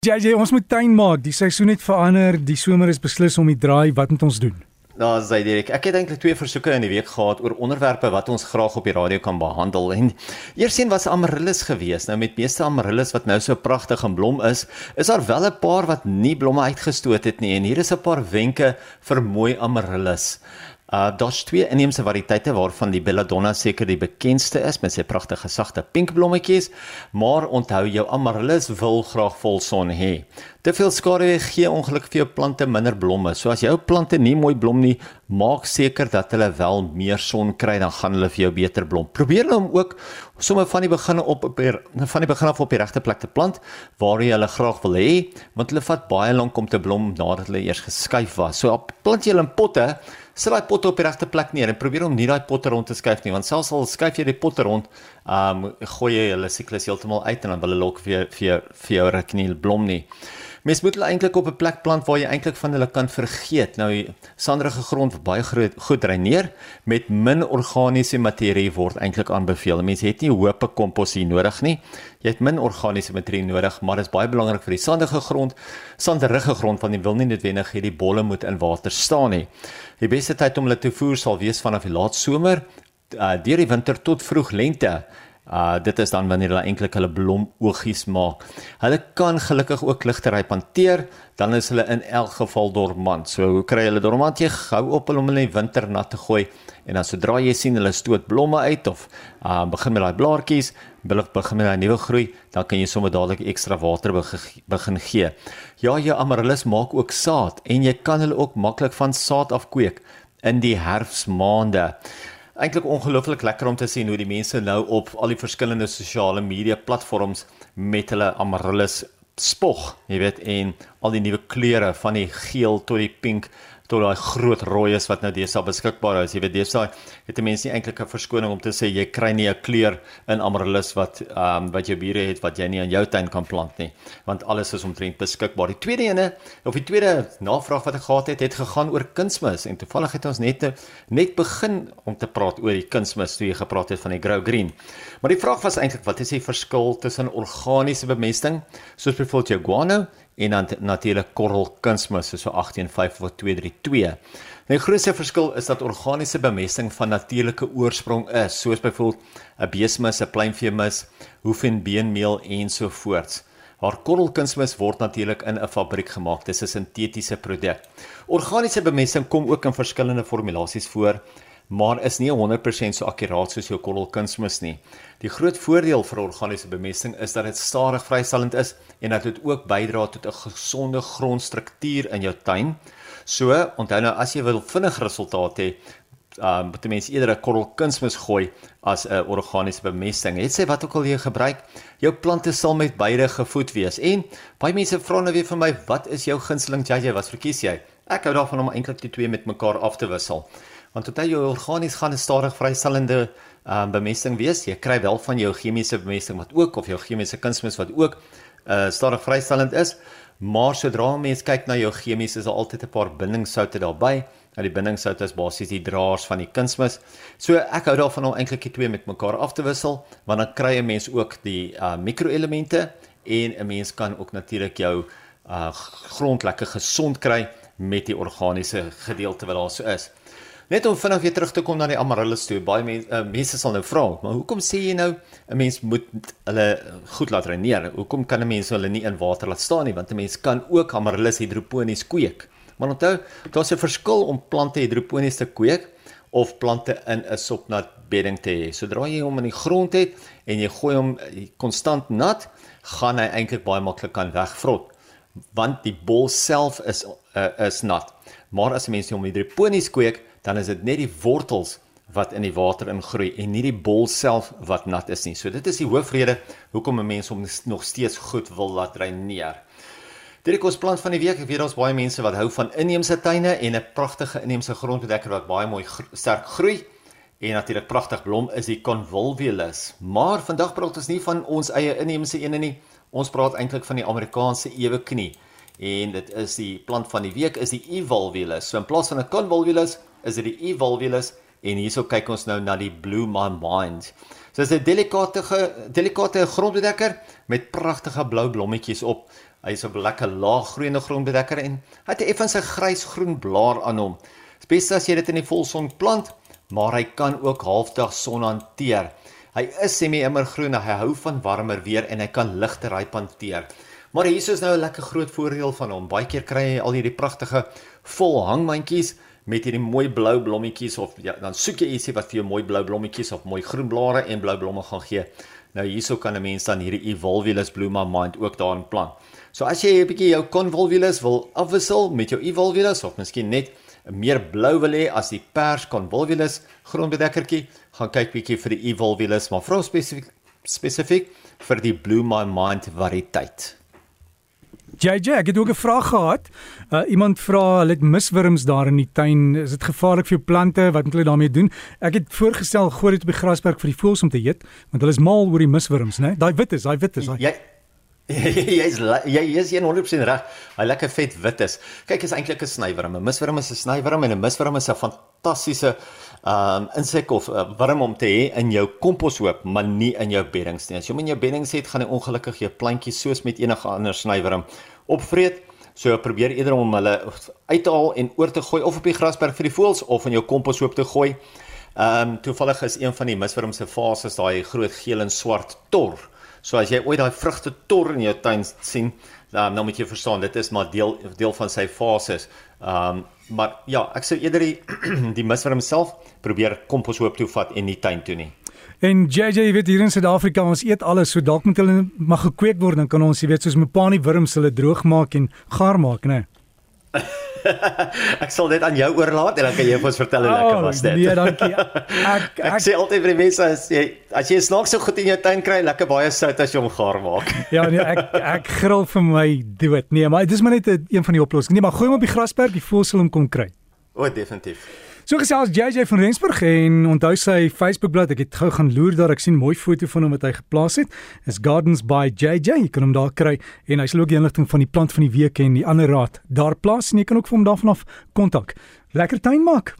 Ja, jy, ons moet tuin maak. Die seisoen het verander. Die somer is beslis om die draai. Wat moet ons doen? Nou, sê Dirk, ek het eintlik twee versoeke in die week gehad oor onderwerpe wat ons graag op die radio kan behandel. En eersien was amaryllis geweest. Nou met meeste amaryllis wat nou so pragtig en blom is, is daar wel 'n paar wat nie blomme uitgestoot het nie. En hier is 'n paar wenke vir mooi amaryllis. Uh daar's twee inheemse variëteite waarvan die belladonna seker die bekendste is met sy pragtige sagte pink blommetjies, maar onthou jou amaryllis wil graag volson hê. Te veel skare gee ongelukkig vir jou plante minder blomme. So as jou plante nie mooi blom nie, maak seker dat hulle wel meer son kry dan gaan hulle vir jou beter blom. Probeer hulle om ook sommer van die begin op op van die begin af op die regte plek te plant waar jy hulle graag wil hê, want hulle vat baie lank om te blom nadat hulle eers geskuif was. So plant jy hulle in potte sit daai potte op die regte plek neer en probeer om nie daai potte rond te skuif nie want selfs al skuif jy die potte rond, ehm um, gooi jy hulle siklus heeltemal uit en dan wil hulle lok vir vir vir jou rekniel blom nie. Mens moet hulle eintlik op 'n plek plant waar jy eintlik van hulle kan vergeet. Nou sanderige grond wat baie groot goed dreineer met min organiese materie word eintlik aanbeveel. Mense het nie hoop kompos hier nodig nie. Jy het min organiese materie nodig, maar dit is baie belangrik vir die sandige grond, sanderige grond want jy wil nie noodwendig hierdie bolle moet in water staan nie. Die beste tyd om hulle te voer sal wees vanaf die laat somer uh, deur die winter tot vroeg lente. Uh dit is dan wanneer hulle eintlik hulle blomoogies maak. Hulle kan gelukkig ook ligtery hanteer, dan is hulle in elk geval dormant. So hoe kry hulle dormant? Jy gou op hulle om in die winter nat te gooi en dan sodra jy sien hulle stoot blomme uit of uh begin met daai blaartjies, begin met daai nuwe groei, dan kan jy sommer dadelik ekstra water begin gee. Ja, jou amaryllis maak ook saad en jy kan hulle ook maklik van saad af kweek in die herfsmaande eintlik ongelooflik lekker om te sien hoe die mense nou op al die verskillende sosiale media platforms met hulle amaryllis spog, jy weet, en al die nuwe kleure van die geel tot die pink tot daai groot rooi is wat nou deesdae beskikbaar is. Jy weet deesdae het die mense nie eintlik 'n verskoning om te sê jy kry nie 'n kleur in amaryllis wat ehm um, wat jou bure het wat jy nie in jou tuin kan plant nie, want alles is omtrent beskikbaar. Die tweede ene of die tweede navraag wat ek gehad het, het gegaan oor kunsmis en toevallig het ons net net begin om te praat oor die kunsmis toe jy gepraat het van die grow green. Maar die vraag was eintlik wat is die verskil tussen organiese bemesting soos byvoorbeeld jou guano en dan natuurlik korrel kunsmis so 185 of 232. Nou die grootste verskil is dat organiese bemesting van natuurlike oorsprong is, soos byvoorbeeld 'n beesmis, 'n pluimveemis, hoefenbeenmeel ensovoorts. Haar korrelkunsmis word natuurlik in 'n fabriek gemaak. Dit is 'n sintetiese produk. Organiese bemesting kom ook in verskillende formulasies voor maar is nie 100% so akkuraat soos jou korrelkunsmis nie. Die groot voordeel vir organiese bemesting is dat dit stadig vrystellend is en dat dit ook bydra tot 'n gesonde grondstruktuur in jou tuin. So, onthou nou as jy wil vinnig resultate hê, uh moet jy mens eerder 'n korrelkunsmis gooi as 'n organiese bemesting. Het sê wat ook al jy gebruik, jou plante sal met beide gevoed wees. En baie mense vra nou weer vir my, wat is jou gunsteling JJ? Wat verkies jy? Ek hou daarvan om eintlik die twee met mekaar af te wissel want tot jy organies gaan 'n stadig vrystellende um, bemesting wees. Jy kry wel van jou chemiese bemesting wat ook of jou chemiese kunsmis wat ook uh, stadig vrystellend is, maar sodra mens kyk na jou chemies is daar altyd 'n paar bindingsoutte daarbey. Nou die bindingsoutte is basies die draers van die kunsmis. So ek hou daarvan om eintlik die twee met mekaar af te wissel, want dan kry 'n mens ook die uh, mikroelemente en 'n mens kan ook natuurlik jou uh, grond lekker gesond kry met die organiese gedeelte wat daar so is. Net om vinnig weer terug te kom na die amaryllis toe. Baie mense uh, mense sal nou vra, maar hoekom sê jy nou 'n mens moet hulle goed laat reineer? Hoekom kan 'n mens hulle nie in water laat staan nie? Want 'n mens kan ook amaryllis hidroponies kweek. Maar onthou, daar's 'n verskil om plante hidroponies te kweek of plante in 'n sopnat bedding te hê. Sodra jy hom in die grond het en jy gooi hom konstant nat, gaan hy eintlik baie maklik kan wegvrot want die bol self is uh, is nat. Maar as 'n mens hom hidroponies kweek, dan is dit net die wortels wat in die water ingroei en nie die bol self wat nat is nie. So dit is die hoofrede hoekom 'n mens hom nog steeds goed wil laat reineer. Dirk ons plant van die week. Ek weet daar's baie mense wat hou van inheemse tuine en 'n pragtige inheemse grondbedekker wat baie mooi gro sterk groei en natuurlik pragtig blom is die convolvulus. Maar vandag praat ons nie van ons eie inheemse ene nie. Ons praat eintlik van die Amerikaanse eweknie en dit is die plant van die week is die evolvulus. So in plaas van 'n convolvulus is dit die evolvulus en hierso kyk ons nou na die blue my mind. So dis 'n delikate delikate grondbedekker met pragtige blou blommetjies op Hy is 'n lekker laaggroeiende grondbedekker en hy het effens 'n grys-groen blaar aan hom. Dit beste as jy dit in die volson plant, maar hy kan ook halfdag son hanteer. Hy is semi-immergroen, hy hou van warmer weer en hy kan ligte ryp hanteer. Maar hier is nou 'n lekker groot voordeel van hom. Baie keer kry jy al hierdie pragtige vol hangmandjies met hierdie mooi blou blommetjies of ja, dan soek jy ietsie wat vir jou mooi blou blommetjies of mooi groen blare en blou blomme gaan gee. Nou hierso kan 'n mens dan hierdie Evolvulus Bluma Mind ook daarin plant. So as jy 'n bietjie jou Convolvulus wil afwissel met jou Evolvulus of miskien net meer blou wil hê as die pers Convolvulus grondbedekkertjie, gaan kyk bietjie vir die Evolvulus, maar vra spesifiek spesifiek vir die Bluma Mind variëteit. JJ, ek het ook 'n vraag gehad. Uh, iemand vra, hulle het miswurms daar in die tuin. Is dit gevaarlik vir jou plante? Wat moet hulle daarmee doen? Ek het voorgestel gooi dit op die grasperk vir die voëls om te eet, want hulle is mal oor die miswurms, né? Daai wit is, daai wit is. Jy jy's jy is 100% reg. Hy lekker vet wit is. Kyk, is eintlik 'n snywurm. 'n Miswurm is 'n snywurm en 'n miswurm is 'n fantastiese um insek of uh, wurm om te hê in jou komposhoop, maar nie in jou beddings nie. As jy hom in jou beddings het, gaan hy ongelukkig jou plantjies soos met enige ander snywurm opvreet. So probeer eerder om hulle uit te haal en oor te gooi of op die grasberg vir die voëls of in jou komposhoop te gooi. Ehm um, toevallig is een van die miswurm se fases daai groot geel en swart tor. So as jy ooit daai vrugte tor in jou tuin sien, dan dan moet jy verstaan dit is maar deel deel van sy fases. Ehm um, maar ja, ek sou eerder die, die miswurm self probeer komposhoop toe vat en nie tuin toe nie. En JJ, weet hier in Suid-Afrika ons eet alles, so dalk moet hulle mag gekweek word dan kan ons, jy weet, soos Mopani wurms hulle droog maak en gaar maak, né? Nee. ek sal dit aan jou oorlaat en dan kan jy vir ons vertel hoe lekker oh, was dit. Nee, dankie. Ek ek, ek sê altyd vir die mense as jy as jy snaaks so goed in jou tuin kry, lekker baie sout as jy hom gaar maak. ja, nee, ek ek grill vir my dood. Nee, maar dit is maar net een van die oplossings. Nee, maar gooi hom op die grasperk, die voëls sal hom kom kry. O, oh, definitief. So gesels JJ van Rensburg en onthou sy Facebookblad. Ek het gou gaan loer daar. Ek sien mooi foto van hom wat hy geplaas het. Is Gardens by JJ. Jy kan hom daar kry en hy sal ook die inligting van die plant van die week en die ander raad daar plaas en jy kan ook vir hom daarvan af kontak. Lekker tuin maak.